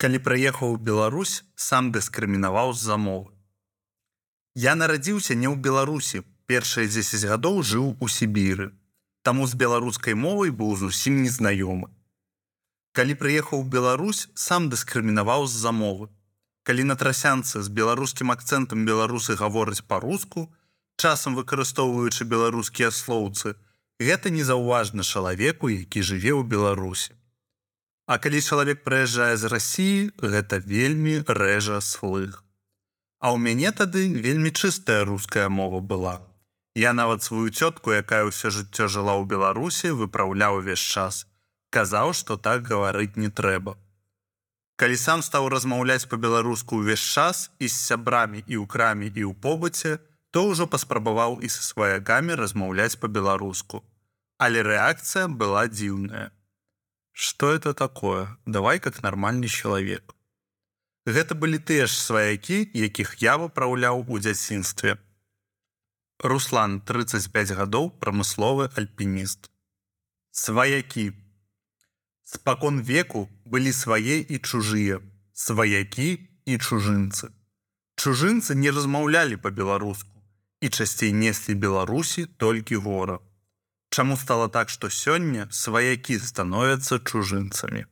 Калі прыехаў у Беларусь, сам дыскрымінаваў з-за мовы. Я нарадзіўся не ў Беларусі, першыя 10 гадоў жыў у Сібіры. Таму з беларускай мовай быў зусім незнаёмы. Калі прыехаў у Беларусь, сам дыскрымінаваў з-за мовы. Калі на трасянцы з беларускім акцэнтам беларусы гавораць па-руску, часам выкарыстоўваючы беларускія слоўцы, гэта незаўважна чалавеку, які жыве ў Беларусі. А калі чалавек прыязджае з рассіі, гэта вельмі рэжа слых. А ў мяне тады вельмі чыстая руская мова была. Я нават сваю цётку, якая ўсё жыццё жыла ў Беларусі, выпраўляў увесь час. Казаў, што так гаварыць не трэба. Калі сам стаў размаўляць па-беларуску ўвесь час і з сябрамі і ў краме і ў побыце, то ўжо паспрабаваў і са сваякамі размаўляць па-беларуску. Але рэакцыя была дзіўная. Что это такое? Давай как нормальный человек. Гэта былі тыя ж сваякі, якіх я выпраўляў у дзяцінстве. Руслан 35 гадоў прамысловы альпініст. Сваякі. Спакон веку былі свае і чужыя, сваякі і чужынцы. Чужынцы не размаўлялі па-беларуску і часцей неслі Беларусі толькі вораг. Чаму стало так, што сёння сваякі становяцца чужынцамі?